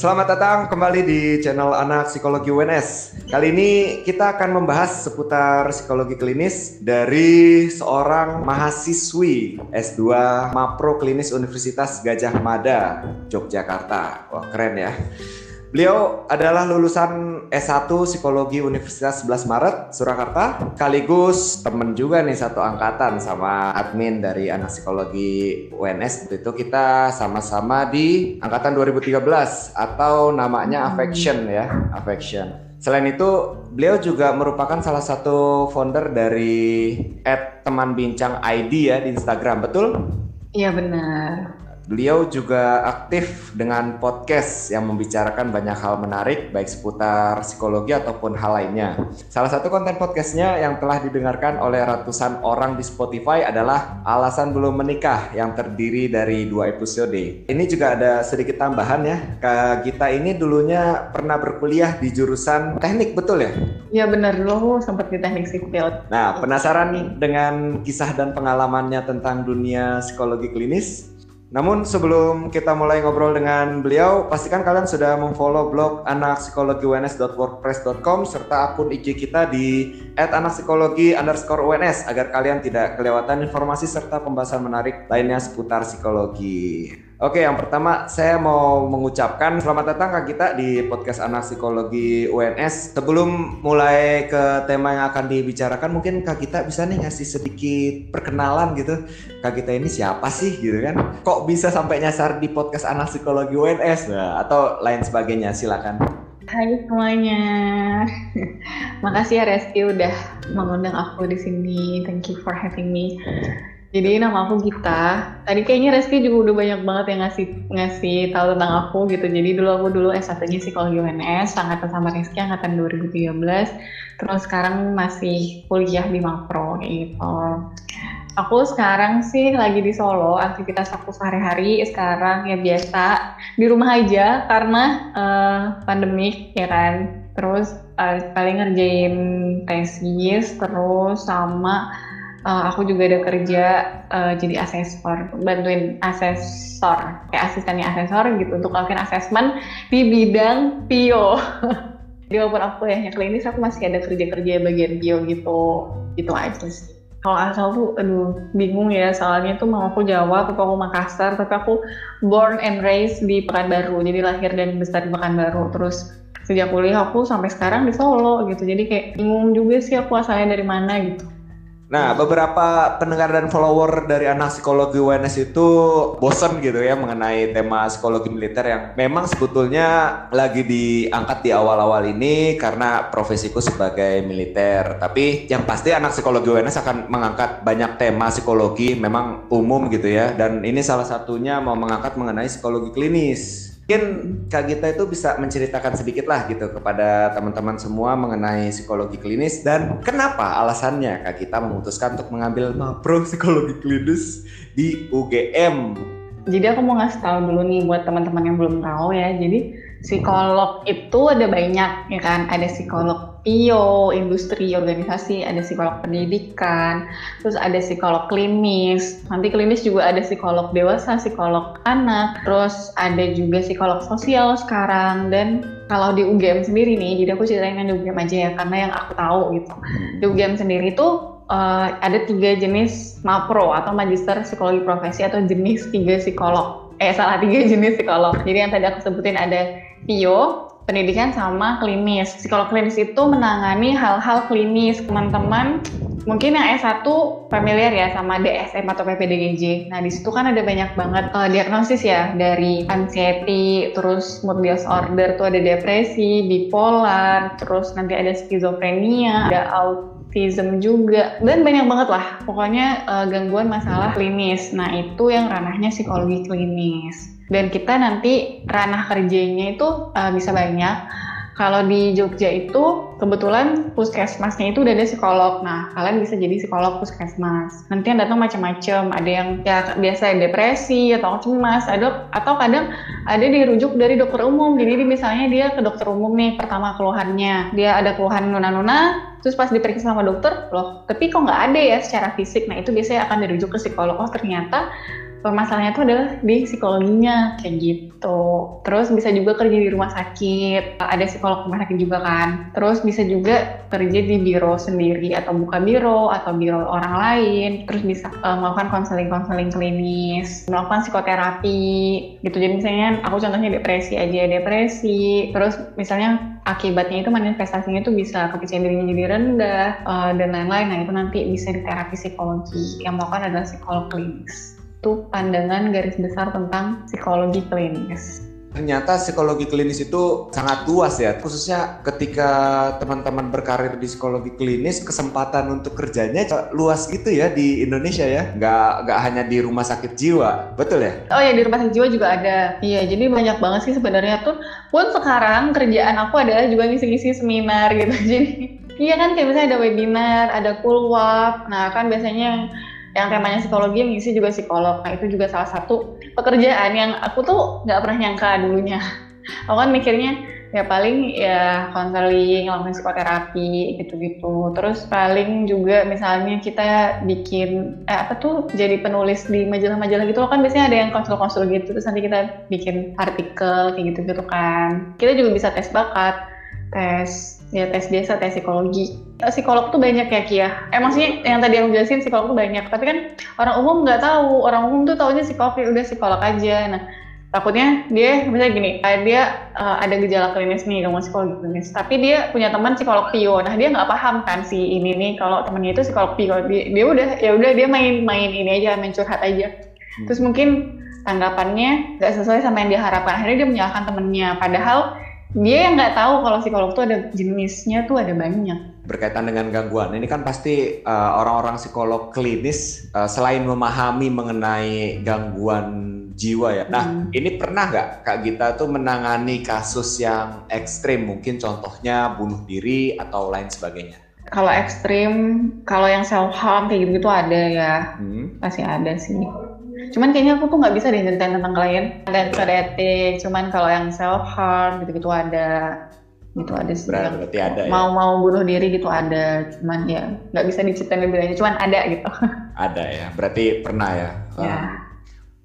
Selamat datang kembali di channel Anak Psikologi UNS. Kali ini kita akan membahas seputar psikologi klinis dari seorang mahasiswi S2 Mapro Klinis Universitas Gajah Mada, Yogyakarta. Wah, keren ya. Beliau adalah lulusan S1 Psikologi Universitas 11 Maret, Surakarta. Sekaligus temen juga nih satu angkatan sama admin dari anak psikologi UNS. Waktu itu kita sama-sama di angkatan 2013 atau namanya Affection ya, Affection. Selain itu, beliau juga merupakan salah satu founder dari teman bincang ID ya di Instagram, betul? Iya benar. Beliau juga aktif dengan podcast yang membicarakan banyak hal menarik, baik seputar psikologi ataupun hal lainnya. Salah satu konten podcastnya yang telah didengarkan oleh ratusan orang di Spotify adalah Alasan Belum Menikah yang terdiri dari dua episode. Ini juga ada sedikit tambahan ya. Kak Gita ini dulunya pernah berkuliah di jurusan teknik, betul ya? Iya benar dulu sempat di teknik sipil. Nah, penasaran dengan kisah dan pengalamannya tentang dunia psikologi klinis? Namun sebelum kita mulai ngobrol dengan beliau, pastikan kalian sudah memfollow blog anakpsikologiwns.wordpress.com serta akun IG kita di @anakpsikologi underscore UNS agar kalian tidak kelewatan informasi serta pembahasan menarik lainnya seputar psikologi. Oke, yang pertama saya mau mengucapkan selamat datang Kak Gita di podcast Anak Psikologi UNS. Sebelum mulai ke tema yang akan dibicarakan, mungkin Kak Gita bisa nih ngasih sedikit perkenalan gitu. Kak Gita ini siapa sih gitu kan? Kok bisa sampai nyasar di podcast Anak Psikologi UNS nah, atau lain sebagainya? Silakan. Hai semuanya. Makasih ya Reski udah mengundang aku di sini. Thank you for having me. Jadi nama aku Gita. Tadi kayaknya Reski juga udah banyak banget yang ngasih ngasih tahu tentang aku gitu. Jadi dulu aku dulu S1-nya psikologi UNS, angkatan sama Reski angkatan 2013. Terus sekarang masih kuliah di Mapro gitu. Aku sekarang sih lagi di Solo, aktivitas aku sehari-hari sekarang ya biasa di rumah aja karena uh, pandemik ya kan. Terus uh, paling ngerjain tesis terus sama uh, aku juga ada kerja uh, jadi asesor, bantuin asesor, kayak asistennya asesor gitu untuk melakukan asesmen di bidang PIO. jadi walaupun aku ya yang klinis, aku masih ada kerja-kerja bagian PIO gitu, gitu aja sih. Kalau asal tuh, aduh bingung ya, soalnya tuh mau aku Jawa, tapi aku Makassar, tapi aku born and raised di Pekanbaru, jadi lahir dan besar di Pekanbaru. Terus sejak kuliah aku sampai sekarang di Solo gitu, jadi kayak bingung juga sih aku asalnya dari mana gitu. Nah, beberapa pendengar dan follower dari anak psikologi UNS itu bosen gitu ya mengenai tema psikologi militer yang memang sebetulnya lagi diangkat di awal-awal ini karena profesiku sebagai militer. Tapi yang pasti anak psikologi UNS akan mengangkat banyak tema psikologi memang umum gitu ya. Dan ini salah satunya mau mengangkat mengenai psikologi klinis. Mungkin Kak Gita itu bisa menceritakan sedikit lah gitu kepada teman-teman semua mengenai psikologi klinis dan kenapa alasannya Kak Gita memutuskan untuk mengambil mapro psikologi klinis di UGM. Jadi aku mau ngasih tahu dulu nih buat teman-teman yang belum tahu ya. Jadi psikolog itu ada banyak ya kan ada psikolog PIO, industri, organisasi, ada psikolog pendidikan, terus ada psikolog klinis, nanti klinis juga ada psikolog dewasa, psikolog anak, terus ada juga psikolog sosial sekarang, dan kalau di UGM sendiri nih, jadi aku ceritain di UGM aja ya, karena yang aku tahu gitu. Di UGM sendiri tuh uh, ada tiga jenis MAPRO atau Magister Psikologi Profesi atau jenis tiga psikolog. Eh salah tiga jenis psikolog. Jadi yang tadi aku sebutin ada PIO, pendidikan sama klinis. Psikolog klinis itu menangani hal-hal klinis. Teman-teman mungkin yang S1 familiar ya sama DSM atau PPDGJ. Nah, di situ kan ada banyak banget uh, diagnosis ya dari anxiety, terus mood disorder tuh ada depresi, bipolar, terus nanti ada skizofrenia, ada autism juga dan banyak banget lah pokoknya uh, gangguan masalah klinis. Nah, itu yang ranahnya psikologi klinis dan kita nanti ranah kerjanya itu uh, bisa banyak. Kalau di Jogja itu kebetulan puskesmasnya itu udah ada psikolog. Nah, kalian bisa jadi psikolog puskesmas. Nanti yang datang macam-macam. Ada yang ya biasa depresi atau cemas, ada atau kadang ada dirujuk dari dokter umum. Jadi misalnya dia ke dokter umum nih pertama keluhannya. Dia ada keluhan nuna-nuna, terus pas diperiksa sama dokter, loh, tapi kok nggak ada ya secara fisik. Nah, itu biasanya akan dirujuk ke psikolog. Oh, ternyata permasalahannya itu adalah di psikologinya kayak gitu. Terus bisa juga kerja di rumah sakit, ada psikolog rumah sakit juga kan. Terus bisa juga kerja di biro sendiri atau buka biro atau biro orang lain. Terus bisa uh, melakukan konseling-konseling klinis, melakukan psikoterapi gitu. Jadi misalnya aku contohnya depresi aja, depresi. Terus misalnya akibatnya itu manifestasinya itu bisa kepercayaan dirinya jadi rendah uh, dan lain-lain. Nah itu nanti bisa di terapi psikologi. Yang melakukan adalah psikolog klinis itu pandangan garis besar tentang psikologi klinis. Ternyata psikologi klinis itu sangat luas ya, khususnya ketika teman-teman berkarir di psikologi klinis, kesempatan untuk kerjanya luas gitu ya di Indonesia ya, nggak nggak hanya di rumah sakit jiwa, betul ya? Oh ya di rumah sakit jiwa juga ada, iya jadi banyak banget sih sebenarnya tuh. Pun sekarang kerjaan aku adalah juga ngisi-ngisi seminar gitu, jadi iya kan kayak misalnya ada webinar, ada kulwap, nah kan biasanya yang temanya psikologi yang ngisi juga psikolog. Nah itu juga salah satu pekerjaan yang aku tuh nggak pernah nyangka dulunya. Aku kan mikirnya ya paling ya konseling, ngelakuin psikoterapi gitu-gitu. Terus paling juga misalnya kita bikin eh apa tuh jadi penulis di majalah-majalah gitu loh kan biasanya ada yang konsul-konsul gitu terus nanti kita bikin artikel kayak gitu-gitu kan. Kita juga bisa tes bakat, tes ya tes biasa tes psikologi. Eh, psikolog tuh banyak ya Kia eh maksudnya yang tadi aku jelasin psikolog tuh banyak. Tapi kan orang umum nggak tahu. Orang umum tuh taunya psikolog ya udah psikolog aja. Nah takutnya dia misalnya gini dia uh, ada gejala klinis nih kamu psikologi klinis. Tapi dia punya teman psikolog pio nah dia nggak paham kan si ini nih kalau temennya itu psikolog pio dia, dia udah ya udah dia main-main ini aja main curhat aja. Hmm. terus mungkin tanggapannya nggak sesuai sama yang dia harapkan. Akhirnya dia menyalahkan temennya. Padahal dia yang nggak tahu kalau psikolog tuh ada jenisnya tuh ada banyak berkaitan dengan gangguan ini kan pasti uh, orang-orang psikolog klinis uh, selain memahami mengenai gangguan jiwa ya. Nah, hmm. ini pernah nggak Kak Gita tuh menangani kasus yang ekstrim, mungkin contohnya bunuh diri atau lain sebagainya? Kalau ekstrim, kalau yang self harm kayak gitu-gitu ada ya, hmm. masih ada sih. Cuman kayaknya aku tuh nggak bisa deh ceritain tentang klien dan kode etik. Cuman kalau yang self harm gitu-gitu ada, gitu ada sih. Berarti ada. Ya? Mau mau bunuh diri gitu ada. Cuman ya nggak bisa diceritain lebih lanjut. Cuman ada gitu. Ada ya. Berarti pernah ya. Ya. Um.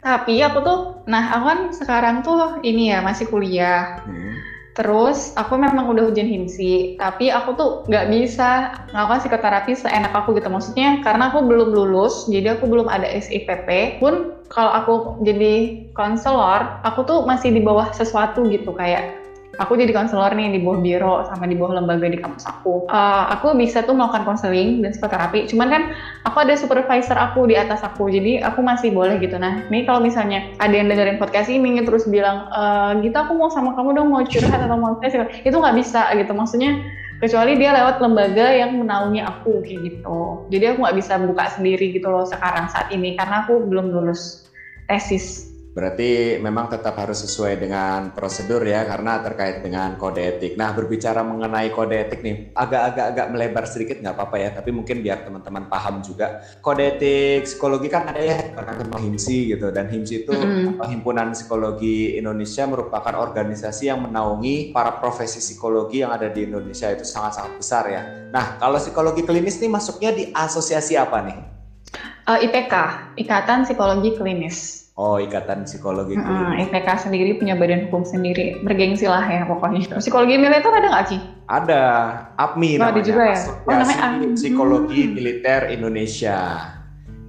Tapi aku tuh, nah aku kan sekarang tuh ini ya masih kuliah. Hmm Terus aku memang udah ujian himsi, tapi aku tuh nggak bisa ngelakuin psikoterapi seenak aku gitu. Maksudnya karena aku belum lulus, jadi aku belum ada SIPP. Pun kalau aku jadi konselor, aku tuh masih di bawah sesuatu gitu kayak aku jadi konselor nih di bawah biro sama di bawah lembaga di kampus aku. Uh, aku bisa tuh melakukan konseling dan psikoterapi. Cuman kan aku ada supervisor aku di atas aku, jadi aku masih boleh gitu. Nah, ini kalau misalnya ada yang dengerin podcast ini terus bilang, e, gitu aku mau sama kamu dong mau curhat atau mau tes, itu nggak bisa gitu. Maksudnya kecuali dia lewat lembaga yang menaungi aku kayak gitu. Jadi aku nggak bisa buka sendiri gitu loh sekarang saat ini karena aku belum lulus tesis Berarti memang tetap harus sesuai dengan prosedur ya karena terkait dengan kode etik. Nah berbicara mengenai kode etik nih agak-agak agak melebar sedikit nggak apa-apa ya tapi mungkin biar teman-teman paham juga kode etik psikologi kan ada ya tentang HIMSI gitu dan HIMSI itu mm -hmm. himpunan psikologi Indonesia merupakan organisasi yang menaungi para profesi psikologi yang ada di Indonesia itu sangat-sangat besar ya. Nah kalau psikologi klinis nih masuknya di asosiasi apa nih? Uh, IPK Ikatan Psikologi Klinis. Oh, Ikatan Psikologi Hmm, IPK sendiri punya badan hukum sendiri. Bergengsi lah ya pokoknya. Psikologi militer ada nggak sih? Ada. APMI oh, namanya. Ada juga ya? Oh, namanya APMI. Psikologi hmm. Militer Indonesia.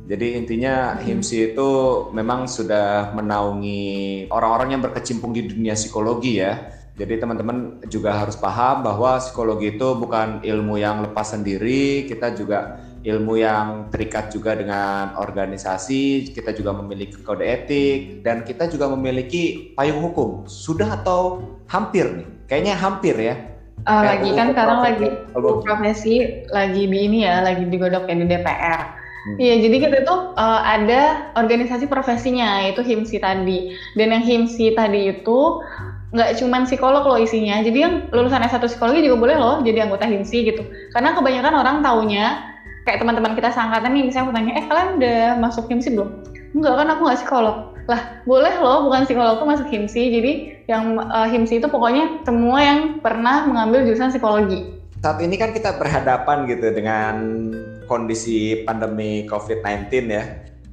Jadi intinya HIMSI itu memang sudah menaungi orang-orang yang berkecimpung di dunia psikologi ya. Jadi teman-teman juga harus paham bahwa psikologi itu bukan ilmu yang lepas sendiri, kita juga ilmu yang terikat juga dengan organisasi, kita juga memiliki kode etik, dan kita juga memiliki payung hukum. Sudah atau hampir nih? Kayaknya hampir ya. Uh, lagi kan sekarang lagi profesi lagi di ini ya, lagi digodok ya di DPR. Hmm. Iya, hmm. jadi kita tuh uh, ada organisasi profesinya, itu HIMSI tadi. Dan yang HIMSI tadi itu nggak cuman psikolog loh isinya. Jadi yang lulusan S1 psikologi juga boleh loh jadi anggota HIMSI gitu. Karena kebanyakan orang taunya kayak teman-teman kita seangkatan nih misalnya aku tanya eh kalian udah masuk himsi belum? Enggak kan aku nggak psikolog. Lah boleh loh bukan psikolog tuh masuk himsi jadi yang uh, himsi itu pokoknya semua yang pernah mengambil jurusan psikologi. Saat ini kan kita berhadapan gitu dengan kondisi pandemi COVID-19 ya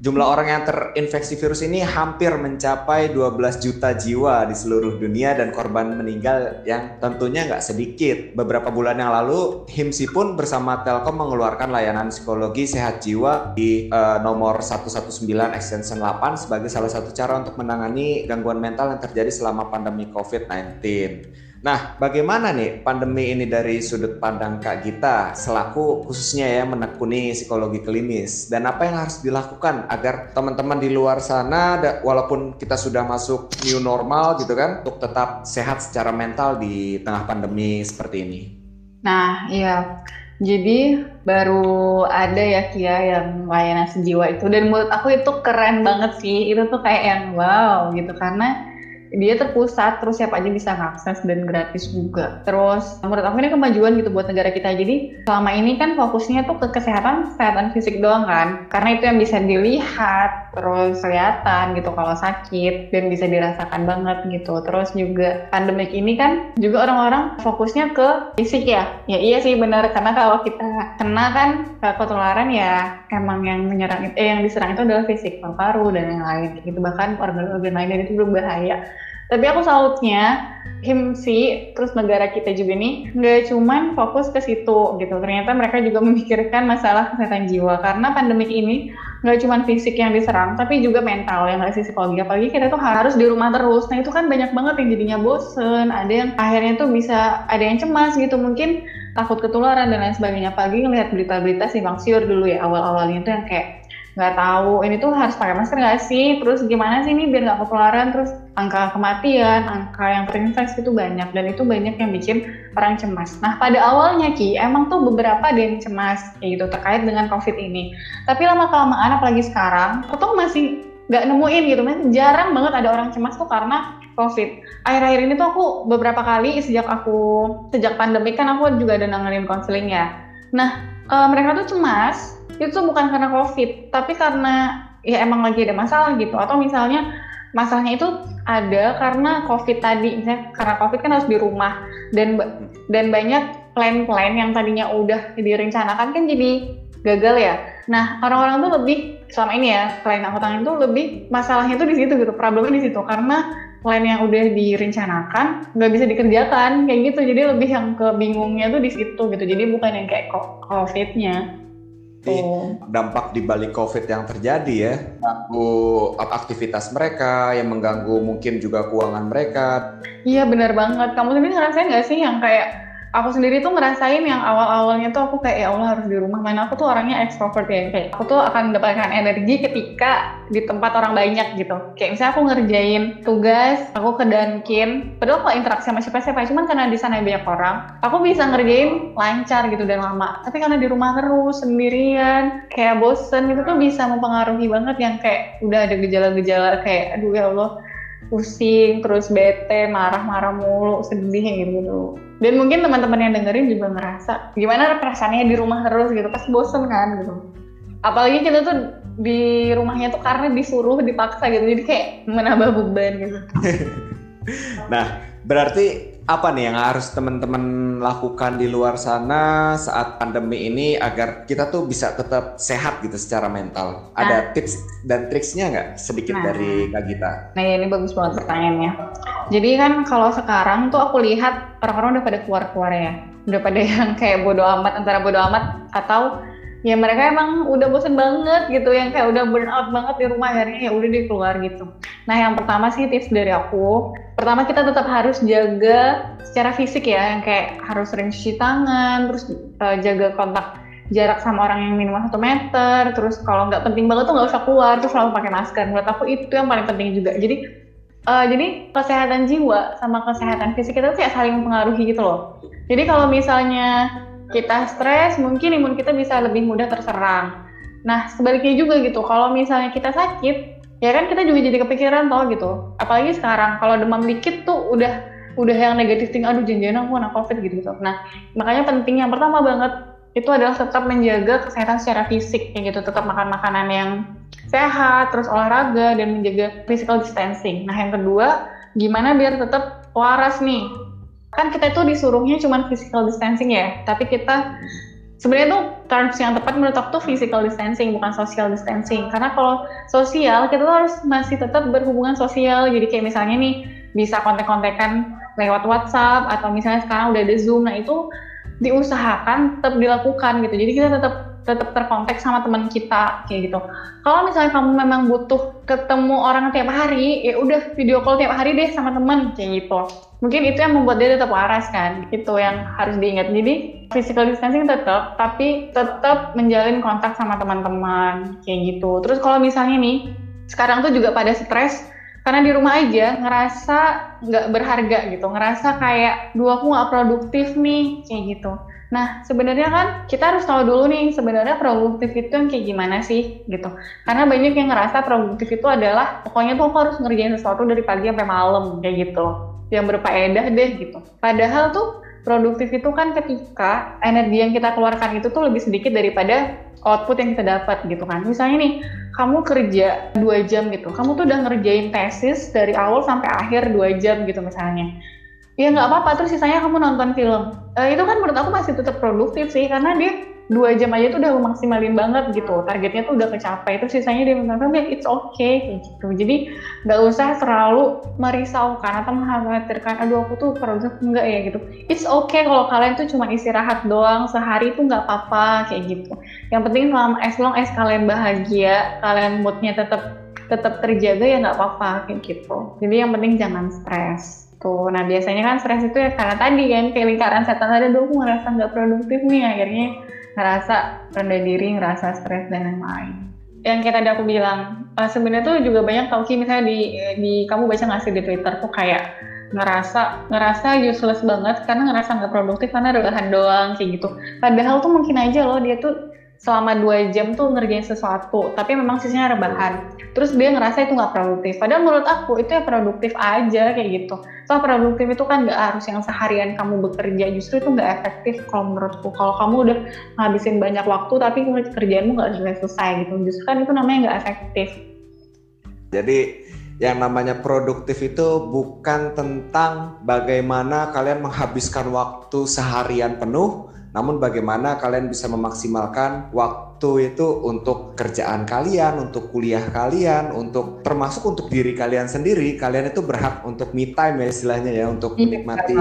Jumlah orang yang terinfeksi virus ini hampir mencapai 12 juta jiwa di seluruh dunia dan korban meninggal yang tentunya nggak sedikit. Beberapa bulan yang lalu, HIMSI pun bersama Telkom mengeluarkan layanan psikologi sehat jiwa di uh, nomor 119 extension 8 sebagai salah satu cara untuk menangani gangguan mental yang terjadi selama pandemi COVID-19. Nah, bagaimana nih pandemi ini dari sudut pandang Kak Gita selaku khususnya ya menekuni psikologi klinis dan apa yang harus dilakukan agar teman-teman di luar sana walaupun kita sudah masuk new normal gitu kan untuk tetap sehat secara mental di tengah pandemi seperti ini. Nah, iya. Jadi baru ada ya Kia yang layanan sejiwa itu dan menurut aku itu keren banget sih. Itu tuh kayak yang wow gitu karena dia terpusat terus siapa aja bisa ngakses dan gratis juga. Terus menurut aku ini kemajuan gitu buat negara kita. Jadi selama ini kan fokusnya tuh ke kesehatan kesehatan fisik doang kan. Karena itu yang bisa dilihat terus kelihatan gitu kalau sakit dan bisa dirasakan banget gitu. Terus juga pandemik ini kan juga orang-orang fokusnya ke fisik ya. Ya iya sih benar. Karena kalau kita kena kan ketularan ya emang yang menyerang eh yang diserang itu adalah fisik paru-paru dan yang lain. Gitu. Bahkan organ-organ lain dan itu berbahaya tapi aku salutnya HIMSI terus negara kita juga nih nggak cuman fokus ke situ gitu. Ternyata mereka juga memikirkan masalah kesehatan jiwa karena pandemik ini nggak cuman fisik yang diserang tapi juga mental yang nggak sih psikologi. Apalagi kita tuh harus di rumah terus. Nah itu kan banyak banget yang jadinya bosen. Ada yang akhirnya tuh bisa ada yang cemas gitu mungkin takut ketularan dan lain sebagainya. Apalagi ngelihat berita-berita si Bang Siur dulu ya awal-awalnya tuh yang kayak nggak tahu ini tuh harus pakai masker nggak sih? Terus gimana sih ini biar nggak ketularan? Terus angka kematian angka yang terinfeksi itu banyak dan itu banyak yang bikin orang cemas. Nah pada awalnya Ki emang tuh beberapa ada yang cemas kayak gitu terkait dengan covid ini. Tapi lama kelamaan apalagi sekarang tuh masih nggak nemuin gitu masih jarang banget ada orang cemas tuh karena covid. Akhir-akhir ini tuh aku beberapa kali sejak aku sejak pandemi kan aku juga ada nanganin konseling ya. Nah uh, mereka tuh cemas itu bukan karena covid tapi karena ya emang lagi ada masalah gitu. Atau misalnya masalahnya itu ada karena covid tadi. Misalnya karena covid kan harus di rumah. Dan dan banyak plan-plan yang tadinya udah direncanakan kan jadi gagal ya. Nah orang-orang tuh lebih selama ini ya klien akuntan itu lebih masalahnya tuh di situ gitu problemnya di situ. Karena plan yang udah direncanakan nggak bisa dikerjakan kayak gitu. Jadi lebih yang kebingungnya tuh di situ gitu. Jadi bukan yang kayak covidnya Dampak di balik COVID yang terjadi ya, mengganggu aktivitas mereka, yang mengganggu mungkin juga keuangan mereka. Iya benar banget. Kamu sendiri ngerasain nggak sih yang kayak aku sendiri tuh ngerasain yang awal-awalnya tuh aku kayak ya Allah harus di rumah. Main aku tuh orangnya extrovert ya. Kayak aku tuh akan mendapatkan energi ketika di tempat orang banyak gitu. Kayak misalnya aku ngerjain tugas aku ke Dunkin. Padahal kalau interaksi sama siapa-siapa cuman karena di sana banyak orang aku bisa ngerjain lancar gitu dan lama. Tapi karena di rumah terus sendirian kayak bosen itu tuh bisa mempengaruhi banget yang kayak udah ada gejala-gejala kayak aduh ya Allah pusing terus bete marah-marah mulu sedih gitu dan mungkin teman-teman yang dengerin juga ngerasa gimana perasaannya di rumah terus gitu pas bosen kan gitu. Apalagi kita tuh di rumahnya tuh karena disuruh dipaksa gitu. Jadi kayak menambah beban gitu. Nah berarti apa nih yang harus teman-teman lakukan di luar sana saat pandemi ini agar kita tuh bisa tetap sehat gitu secara mental? Nah, Ada tips dan triksnya nggak sedikit nah, dari Kak Gita? Nah ini bagus banget pertanyaannya. Jadi kan kalau sekarang tuh aku lihat orang-orang udah pada keluar-keluar ya, udah pada yang kayak bodo amat antara bodo amat atau ya mereka emang udah bosen banget gitu yang kayak udah burn out banget di rumah akhirnya ya udah di keluar gitu nah yang pertama sih tips dari aku pertama kita tetap harus jaga secara fisik ya yang kayak harus sering cuci tangan terus uh, jaga kontak jarak sama orang yang minimal satu meter terus kalau nggak penting banget tuh nggak usah keluar terus selalu pakai masker. Menurut aku itu yang paling penting juga. Jadi uh, jadi kesehatan jiwa sama kesehatan fisik kita tuh kayak saling mempengaruhi gitu loh. Jadi kalau misalnya kita stres, mungkin imun kita bisa lebih mudah terserang. Nah, sebaliknya juga gitu, kalau misalnya kita sakit, ya kan kita juga jadi kepikiran toh gitu. Apalagi sekarang, kalau demam dikit tuh udah udah yang negatif tinggi, aduh janjian aku kena covid gitu gitu. Nah, makanya penting yang pertama banget itu adalah tetap menjaga kesehatan secara fisik, kayak gitu, tetap makan makanan yang sehat, terus olahraga dan menjaga physical distancing. Nah, yang kedua, gimana biar tetap waras nih kan kita itu disuruhnya cuma physical distancing ya, tapi kita sebenarnya tuh terms yang tepat menurut aku tuh physical distancing bukan social distancing. Karena kalau sosial kita tuh harus masih tetap berhubungan sosial. Jadi kayak misalnya nih bisa kontak-kontakan lewat WhatsApp atau misalnya sekarang udah ada Zoom nah itu diusahakan tetap dilakukan gitu. Jadi kita tetap tetap terkontak sama teman kita kayak gitu. Kalau misalnya kamu memang butuh ketemu orang tiap hari, ya udah video call tiap hari deh sama teman kayak gitu. Mungkin itu yang membuat dia tetap waras kan, itu yang harus diingat. Jadi physical distancing tetap, tapi tetap menjalin kontak sama teman-teman kayak gitu. Terus kalau misalnya nih, sekarang tuh juga pada stres karena di rumah aja ngerasa nggak berharga gitu, ngerasa kayak dua aku nggak produktif nih kayak gitu. Nah, sebenarnya kan kita harus tahu dulu nih sebenarnya produktif itu yang kayak gimana sih gitu. Karena banyak yang ngerasa produktif itu adalah pokoknya tuh harus ngerjain sesuatu dari pagi sampai malam kayak gitu. Yang berfaedah deh gitu. Padahal tuh produktif itu kan ketika energi yang kita keluarkan itu tuh lebih sedikit daripada output yang kita dapat gitu kan. Misalnya nih, kamu kerja dua jam gitu, kamu tuh udah ngerjain tesis dari awal sampai akhir dua jam gitu misalnya. Ya nggak apa-apa, terus sisanya kamu nonton film. Uh, itu kan menurut aku masih tetap produktif sih, karena dia dua jam aja tuh udah maksimalin banget gitu. Targetnya tuh udah kecapai. Terus sisanya dia minta ya it's okay kayak gitu. Jadi nggak usah terlalu merisaukan atau mengkhawatirkan aduh aku tuh produktif enggak ya gitu. It's okay kalau kalian tuh cuma istirahat doang sehari tuh nggak apa-apa kayak gitu. Yang penting selama as long as kalian bahagia kalian moodnya tetap tetap terjaga ya nggak apa-apa kayak gitu. Jadi yang penting jangan stres tuh nah biasanya kan stres itu ya karena tadi kan kayak lingkaran setan tadi aduh aku ngerasa nggak produktif nih akhirnya ngerasa rendah diri, ngerasa stres dan lain-lain. Yang kayak tadi aku bilang, uh, sebenarnya tuh juga banyak tau sih misalnya di di kamu baca nggak sih di Twitter tuh kayak ngerasa ngerasa useless banget karena ngerasa nggak produktif karena rebahan doang kayak gitu. Padahal tuh mungkin aja loh dia tuh selama dua jam tuh ngerjain sesuatu, tapi memang sisinya rebahan. Terus dia ngerasa itu nggak produktif. Padahal menurut aku itu ya produktif aja kayak gitu. So produktif itu kan nggak harus yang seharian kamu bekerja, justru itu nggak efektif kalau menurutku. Kalau kamu udah ngabisin banyak waktu tapi kerjaanmu nggak selesai gitu, justru kan itu namanya nggak efektif. Jadi yang namanya produktif itu bukan tentang bagaimana kalian menghabiskan waktu seharian penuh, namun bagaimana kalian bisa memaksimalkan waktu itu untuk kerjaan kalian, untuk kuliah kalian, untuk termasuk untuk diri kalian sendiri. Kalian itu berhak untuk me time ya istilahnya ya, untuk iya, menikmati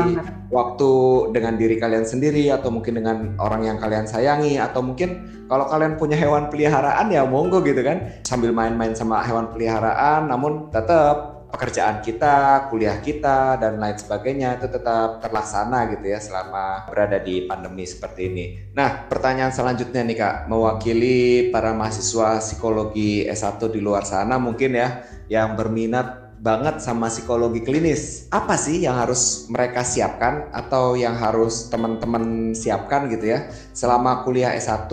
waktu dengan diri kalian sendiri atau mungkin dengan orang yang kalian sayangi atau mungkin kalau kalian punya hewan peliharaan ya monggo gitu kan sambil main-main sama hewan peliharaan namun tetap pekerjaan kita, kuliah kita dan lain sebagainya itu tetap terlaksana gitu ya selama berada di pandemi seperti ini. Nah, pertanyaan selanjutnya nih Kak, mewakili para mahasiswa psikologi S1 di luar sana mungkin ya yang berminat banget sama psikologi klinis. Apa sih yang harus mereka siapkan atau yang harus teman-teman siapkan gitu ya selama kuliah S1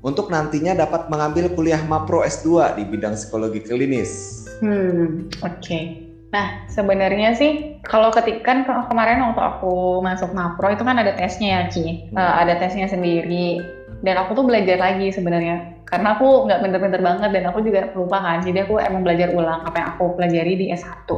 untuk nantinya dapat mengambil kuliah Mapro S2 di bidang psikologi klinis? Hmm, oke. Okay. Nah, sebenarnya sih kalau ketika kan kemarin waktu aku masuk Mapro itu kan ada tesnya ya, Ki. Hmm. Uh, ada tesnya sendiri. Dan aku tuh belajar lagi sebenarnya. Karena aku nggak pinter-pinter banget dan aku juga lupa kan. Jadi aku emang belajar ulang apa yang aku pelajari di S1.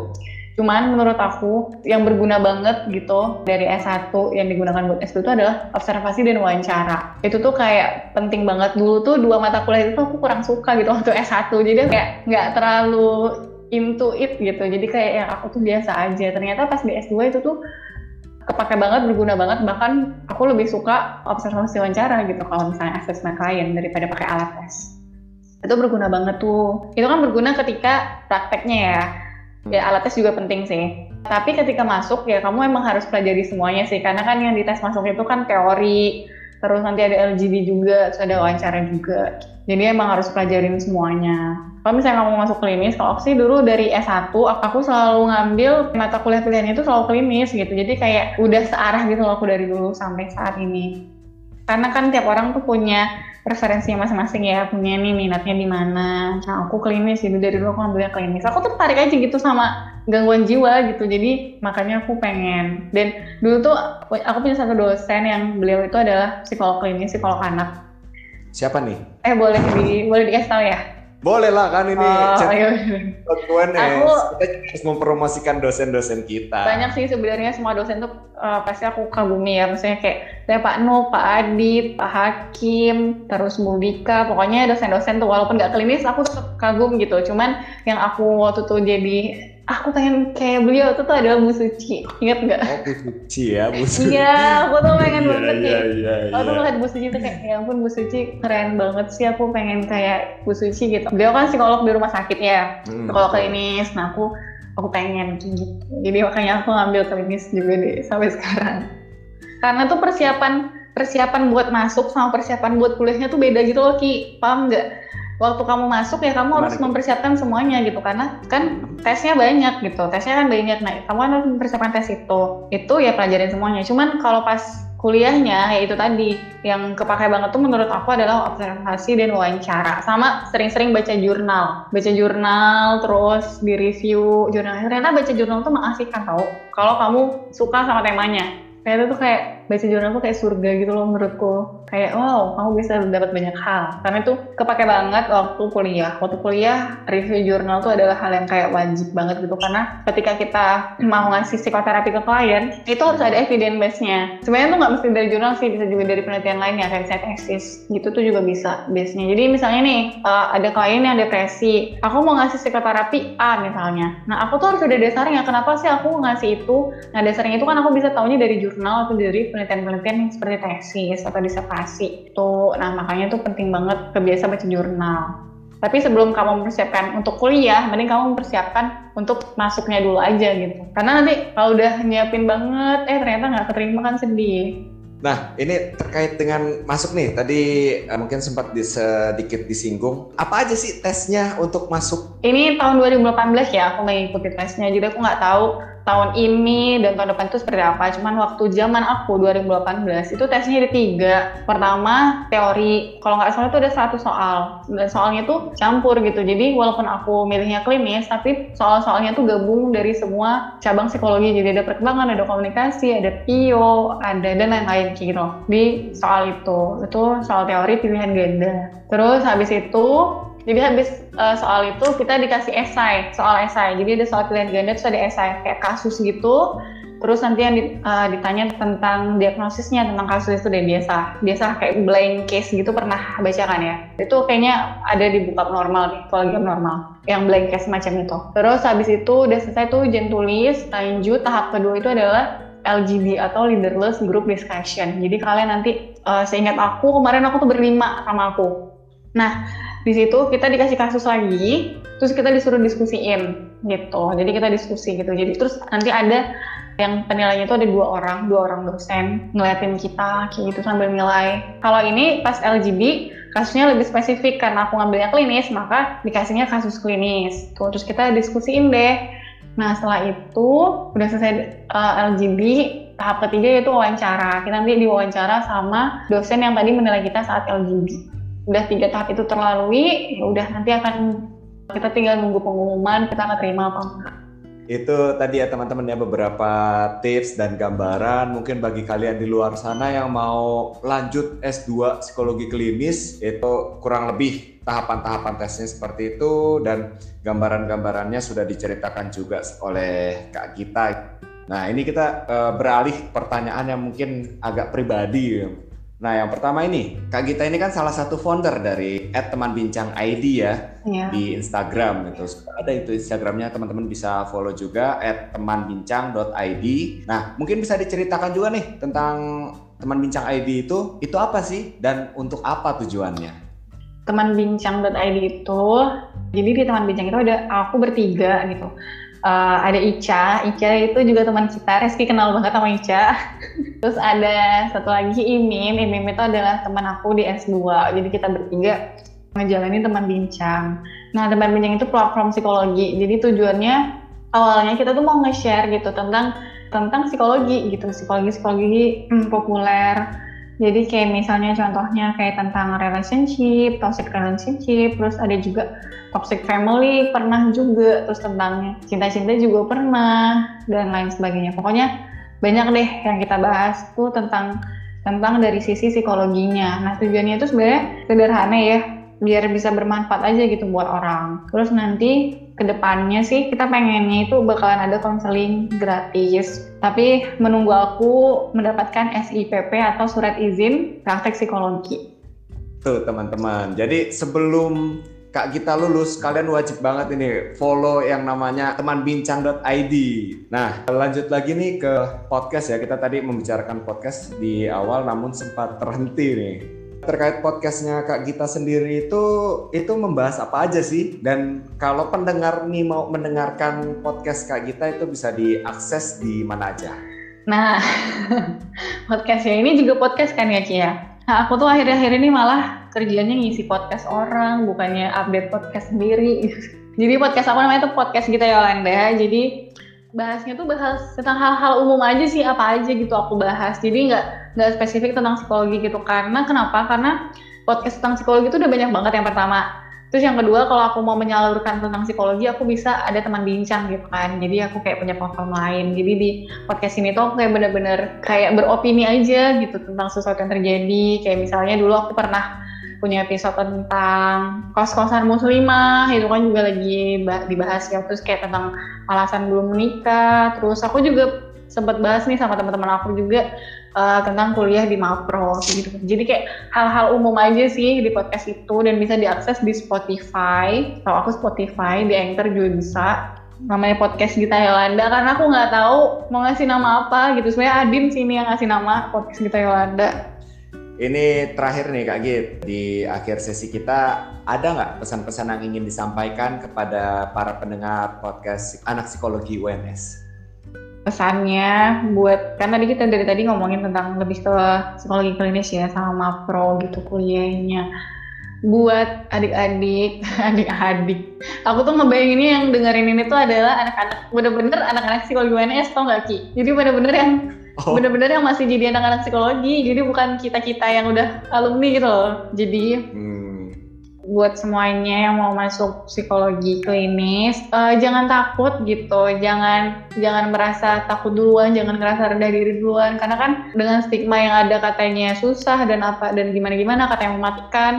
Cuman menurut aku yang berguna banget gitu dari S1 yang digunakan buat S2 itu adalah observasi dan wawancara. Itu tuh kayak penting banget dulu tuh dua mata kuliah itu aku kurang suka gitu waktu S1. Jadi kayak nggak terlalu into it gitu. Jadi kayak yang aku tuh biasa aja. Ternyata pas di S2 itu tuh kepake banget, berguna banget. Bahkan aku lebih suka observasi wawancara gitu kalau misalnya assessment klien daripada pakai alat tes. Itu berguna banget tuh. Itu kan berguna ketika prakteknya ya ya alat tes juga penting sih. Tapi ketika masuk ya kamu emang harus pelajari semuanya sih. Karena kan yang di tes masuk itu kan teori terus nanti ada LGD juga terus ada wawancara juga. Jadi emang harus pelajarin semuanya. Kalau misalnya kamu masuk klinis kalau aku sih dulu dari S1 aku selalu ngambil mata kuliah pilihan itu selalu klinis gitu. Jadi kayak udah searah gitu loh aku dari dulu sampai saat ini. Karena kan tiap orang tuh punya preferensinya masing-masing ya punya nih minatnya di mana. Nah aku klinis jadi dari dulu aku ambilnya klinis. Aku tertarik aja gitu sama gangguan jiwa gitu jadi makanya aku pengen. Dan dulu tuh aku punya satu dosen yang beliau itu adalah psikolog klinis psikolog anak. Siapa nih? Eh boleh di boleh dikasih tahu ya Boleh lah kan ini Oh, chat iya. Aku- Kita harus mempromosikan dosen-dosen kita. banyak sih sebenarnya semua dosen tuh eh, pasti aku kagumi ya maksudnya kayak saya Pak Nu, Pak Adit, Pak Hakim, terus Bu Dika, pokoknya dosen-dosen tuh walaupun nggak klinis aku tetap kagum gitu. Cuman yang aku waktu tuh jadi aku pengen kayak beliau itu tuh adalah Bu Suci, ingat nggak? Oh, Bu Suci ya, Bu Suci. Iya, aku tuh pengen Iya, banget iya, nih. iya, Aku tuh iya. ngeliat Bu Suci tuh kayak, ya ampun Bu Suci keren banget sih, aku pengen kayak Bu Suci gitu. Beliau kan psikolog di rumah sakit ya, Hmm, kalau betul. klinis, nah aku aku pengen gitu. Jadi makanya aku ngambil klinis juga deh sampai sekarang. Karena tuh persiapan persiapan buat masuk sama persiapan buat kuliahnya tuh beda gitu loh Ki, paham nggak? Waktu kamu masuk ya kamu harus mempersiapkan semuanya gitu karena kan tesnya banyak gitu, tesnya kan banyak. Nah kamu kan harus mempersiapkan tes itu, itu ya pelajarin semuanya. Cuman kalau pas kuliahnya ya itu tadi yang kepakai banget tuh menurut aku adalah observasi dan wawancara sama sering-sering baca jurnal. Baca jurnal terus di review jurnal. Ternyata baca jurnal tuh mengasihkan tau kalau kamu suka sama temanya. Ternyata tuh kayak baca jurnal tuh kayak surga gitu loh menurutku. Kayak wow kamu bisa dapat banyak hal. Karena itu kepake banget waktu kuliah. Waktu kuliah review jurnal tuh adalah hal yang kayak wajib banget gitu. Karena ketika kita mau ngasih psikoterapi ke klien itu harus ada evidence base-nya. Sebenarnya tuh nggak mesti dari jurnal sih bisa juga dari penelitian lainnya kayak misalnya tesis gitu tuh juga bisa base-nya. Jadi misalnya nih eh, ada klien yang depresi. Aku mau ngasih psikoterapi A misalnya. Nah aku tuh harus ada dasarnya. Kenapa sih aku ngasih itu? Nah dasarnya itu kan aku bisa taunya dari jurnal atau dari penelitian-penelitian yang seperti tesis atau disertasi tuh nah makanya tuh penting banget kebiasa baca jurnal tapi sebelum kamu mempersiapkan untuk kuliah, mending kamu mempersiapkan untuk masuknya dulu aja gitu. Karena nanti kalau udah nyiapin banget, eh ternyata nggak keterima kan sedih. Nah, ini terkait dengan masuk nih. Tadi eh, mungkin sempat di- sedikit disinggung. Apa aja sih tesnya untuk masuk? Ini tahun 2018 ya aku mengikuti tesnya, jadi aku nggak tahu tahun ini dan tahun depan itu seperti apa. Cuman waktu zaman aku 2018 itu tesnya ada tiga. Pertama teori, kalau nggak salah itu ada satu soal dan soalnya tuh campur gitu. Jadi walaupun aku milihnya klinis, tapi soal-soalnya tuh gabung dari semua cabang psikologi. Jadi ada perkembangan, ada komunikasi, ada PIO, ada dan lain-lain gitu. Di soal itu, itu soal teori pilihan ganda. Terus habis itu jadi habis uh, soal itu kita dikasih esai, soal esai. Jadi ada soal pilihan ganda terus ada esai kayak kasus gitu. Terus nanti yang uh, ditanya tentang diagnosisnya tentang kasus itu deh biasa. Biasa kayak blank case gitu pernah baca kan ya. Itu kayaknya ada di buka normal nih, kolegium normal. Yang blank case macam itu. Terus habis itu udah selesai tuh ujian tulis, lanjut tahap kedua itu adalah LGD atau leaderless group discussion. Jadi kalian nanti uh, seingat aku kemarin aku tuh berlima sama aku. Nah, di situ kita dikasih kasus lagi, terus kita disuruh diskusiin gitu. Jadi kita diskusi gitu. Jadi terus nanti ada yang penilainya itu ada dua orang, dua orang dosen ngeliatin kita kayak gitu sambil nilai. Kalau ini pas LGB kasusnya lebih spesifik karena aku ngambilnya klinis, maka dikasihnya kasus klinis. Tuh, terus kita diskusiin deh. Nah setelah itu udah selesai uh, LGB, tahap ketiga yaitu wawancara. Kita nanti diwawancara sama dosen yang tadi menilai kita saat LGB udah tiga tahap itu terlalui, ya udah nanti akan kita tinggal nunggu pengumuman kita akan terima apa enggak. Itu tadi ya teman-teman ya beberapa tips dan gambaran mungkin bagi kalian di luar sana yang mau lanjut S2 psikologi klinis itu kurang lebih tahapan-tahapan tesnya seperti itu dan gambaran-gambarannya sudah diceritakan juga oleh Kak Gita. Nah, ini kita eh, beralih pertanyaan yang mungkin agak pribadi. Nah, yang pertama ini, Kak Gita ini kan salah satu founder dari @temanbincang_id ya Iya. di Instagram gitu. Ada itu Instagramnya teman-teman bisa follow juga @temanbincang.id. Nah, mungkin bisa diceritakan juga nih tentang teman bincang ID itu itu apa sih dan untuk apa tujuannya? Teman bincang.id itu, jadi di teman bincang itu ada aku bertiga gitu. Eh, ada Ica, Ica itu juga teman kita, Reski kenal banget sama Ica. Terus ada satu lagi Imin, Imin itu adalah teman aku di S2, jadi kita bertiga ngejalanin teman bincang. Nah, teman bincang itu platform psikologi. Jadi tujuannya awalnya kita tuh mau nge-share gitu tentang tentang psikologi gitu, psikologi-psikologi hmm, populer. Jadi kayak misalnya contohnya kayak tentang relationship, toxic relationship, terus ada juga toxic family pernah juga, terus tentang cinta-cinta juga pernah dan lain sebagainya. Pokoknya banyak deh yang kita bahas tuh tentang tentang dari sisi psikologinya. Nah tujuannya itu sebenarnya sederhana ya. biar bisa bermanfaat aja gitu buat orang. Terus nanti ke depannya sih kita pengennya itu bakalan ada konseling gratis. Tapi menunggu aku mendapatkan SIPP atau surat izin praktek psikologi. Tuh teman-teman, jadi sebelum Kak Gita lulus, kalian wajib banget ini follow yang namanya temanbincang.id. Nah, lanjut lagi nih ke podcast ya. Kita tadi membicarakan podcast di awal namun sempat terhenti nih terkait podcastnya Kak Gita sendiri itu itu membahas apa aja sih dan kalau pendengar nih mau mendengarkan podcast Kak Gita itu bisa diakses di mana aja? Nah podcastnya ini juga podcast kan ya Cia? Nah aku tuh akhir-akhir ini malah kerjanya ngisi podcast orang bukannya update podcast sendiri. Jadi podcast apa namanya tuh podcast Gita Yolanda. Jadi bahasnya tuh bahas tentang hal-hal umum aja sih apa aja gitu aku bahas. Jadi nggak nggak spesifik tentang psikologi gitu. Karena kenapa? Karena podcast tentang psikologi itu udah banyak banget yang pertama. Terus yang kedua kalau aku mau menyalurkan tentang psikologi aku bisa ada teman bincang gitu kan. Jadi aku kayak punya platform lain. Jadi di podcast ini tuh aku kayak bener-bener kayak beropini aja gitu tentang sesuatu yang terjadi. Kayak misalnya dulu aku pernah punya episode tentang kos-kosan muslimah itu kan juga lagi dibahas ya. Terus kayak tentang alasan belum menikah. Terus aku juga sempat bahas nih sama teman-teman aku juga uh, tentang kuliah di Mapro gitu. Jadi kayak hal-hal umum aja sih di podcast itu dan bisa diakses di Spotify. Kalau aku Spotify di Anchor juga bisa. Namanya podcast Gita Yolanda karena aku nggak tahu mau ngasih nama apa gitu. Sebenarnya Adin sini yang ngasih nama podcast Gita Yolanda ini terakhir nih Kak Git, di akhir sesi kita ada nggak pesan-pesan yang ingin disampaikan kepada para pendengar podcast Anak Psikologi UNS? Pesannya buat, kan tadi kita dari tadi ngomongin tentang lebih ke psikologi klinis ya sama pro gitu kuliahnya. Buat adik-adik, adik-adik. Aku tuh ngebayanginnya yang dengerin ini tuh adalah anak-anak, bener-bener anak-anak psikologi UNS tau nggak Ki? Jadi bener-bener yang oh. bener-bener yang masih jadi anak-anak psikologi jadi bukan kita kita yang udah alumni gitu loh. Jadi hmm. buat semuanya yang mau masuk psikologi klinis uh, jangan takut gitu. Jangan jangan merasa takut duluan jangan ngerasa rendah diri duluan. Karena kan dengan stigma yang ada katanya susah dan apa dan gimana gimana katanya mematikan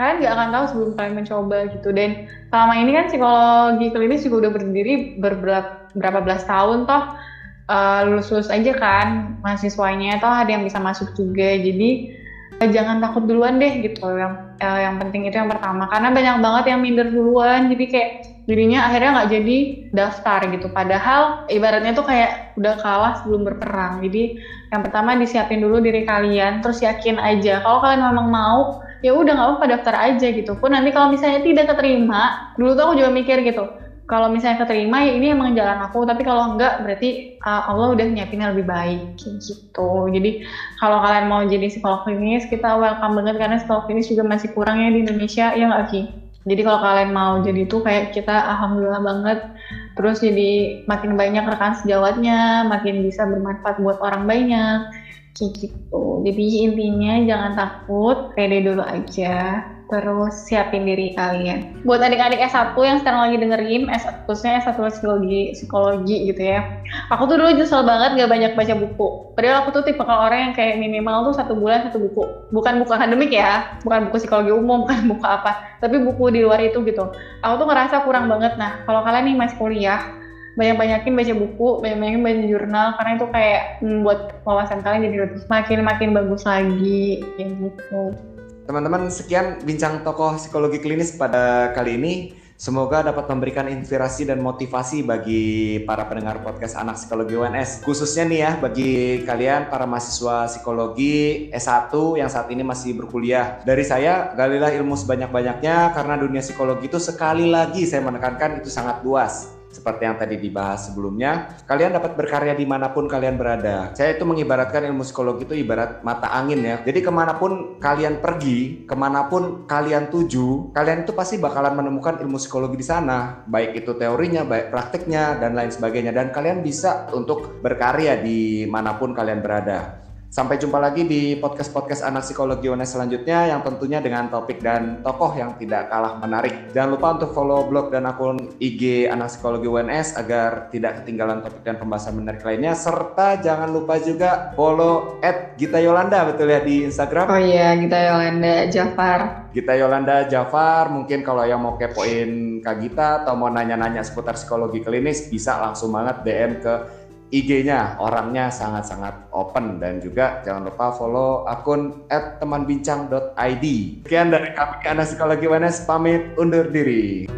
kalian nggak akan tahu sebelum kalian mencoba gitu. Dan selama ini kan psikologi klinis juga udah berdiri berberapa berapa belas tahun toh uh, lulus-lulus aja kan mahasiswanya. Atau ada yang bisa masuk juga. Jadi uh, jangan takut duluan deh gitu. Yang uh, yang penting itu yang pertama. Karena banyak banget yang minder duluan. Jadi kayak dirinya akhirnya nggak jadi daftar gitu. Padahal ibaratnya tuh kayak udah kalah sebelum berperang. Jadi yang pertama disiapin dulu diri kalian. Terus yakin aja. Kalau kalian memang mau ya udah nggak apa-apa daftar aja gitu. Pun nanti kalau misalnya tidak keterima dulu tuh aku juga mikir gitu kalau misalnya keterima ya ini emang jalan aku. Tapi kalau enggak berarti uh, Allah udah nyiapin lebih baik. Gitu. Jadi kalau kalian mau jadi psikolog klinis kita welcome banget karena psikolog klinis juga masih kurang ya di Indonesia. Ya nggak Ki? Jadi kalau kalian mau jadi itu kayak kita alhamdulillah banget. Terus jadi makin banyak rekan sejawatnya makin bisa bermanfaat buat orang banyak kayak gitu jadi intinya jangan takut pede dulu aja terus siapin diri kalian. Buat adik-adik S1 yang sekarang lagi dengerin, S1, khususnya S1 psikologi, psikologi gitu ya. Aku tuh dulu nyesel banget gak banyak baca buku. Padahal aku tuh tipe orang yang kayak minimal tuh satu bulan satu buku. Bukan buku akademik ya, bukan buku psikologi umum, bukan buku apa. Tapi buku di luar itu gitu. Aku tuh ngerasa kurang banget. Nah, kalau kalian nih masih kuliah, banyak-banyakin baca buku, banyak-banyakin baca jurnal karena itu kayak membuat wawasan kalian jadi lebih makin makin bagus lagi kayak gitu. Teman-teman, sekian bincang tokoh psikologi klinis pada kali ini. Semoga dapat memberikan inspirasi dan motivasi bagi para pendengar podcast Anak Psikologi UNS. Khususnya nih ya bagi kalian para mahasiswa psikologi S1 yang saat ini masih berkuliah. Dari saya, galilah ilmu sebanyak-banyaknya karena dunia psikologi itu sekali lagi saya menekankan itu sangat luas seperti yang tadi dibahas sebelumnya, kalian dapat berkarya di mana pun kalian berada. Saya itu mengibaratkan ilmu psikologi itu ibarat mata angin ya. Jadi ke mana pun kalian pergi, ke mana pun kalian tuju, kalian itu pasti bakalan menemukan ilmu psikologi di sana. Baik itu teorinya, baik praktiknya, dan lain sebagainya. Dan kalian bisa untuk berkarya di mana pun kalian berada. Sampai jumpa lagi di podcast-podcast anak psikologi UNES selanjutnya yang tentunya dengan topik dan tokoh yang tidak kalah menarik. Jangan lupa untuk follow blog dan akun IG anak psikologi UNS agar tidak ketinggalan topik dan pembahasan menarik lainnya. Serta jangan lupa juga follow at Gita Yolanda betul ya di Instagram. Oh iya, Gita Yolanda Jafar. Gita Yolanda Jafar, mungkin kalau yang mau kepoin Kak Gita atau mau nanya-nanya seputar psikologi klinis bisa langsung banget DM ke IG-nya orangnya sangat-sangat open dan juga jangan lupa follow akun @temanbincang.id. Sekian dari kami anak psikologi UNS pamit undur diri.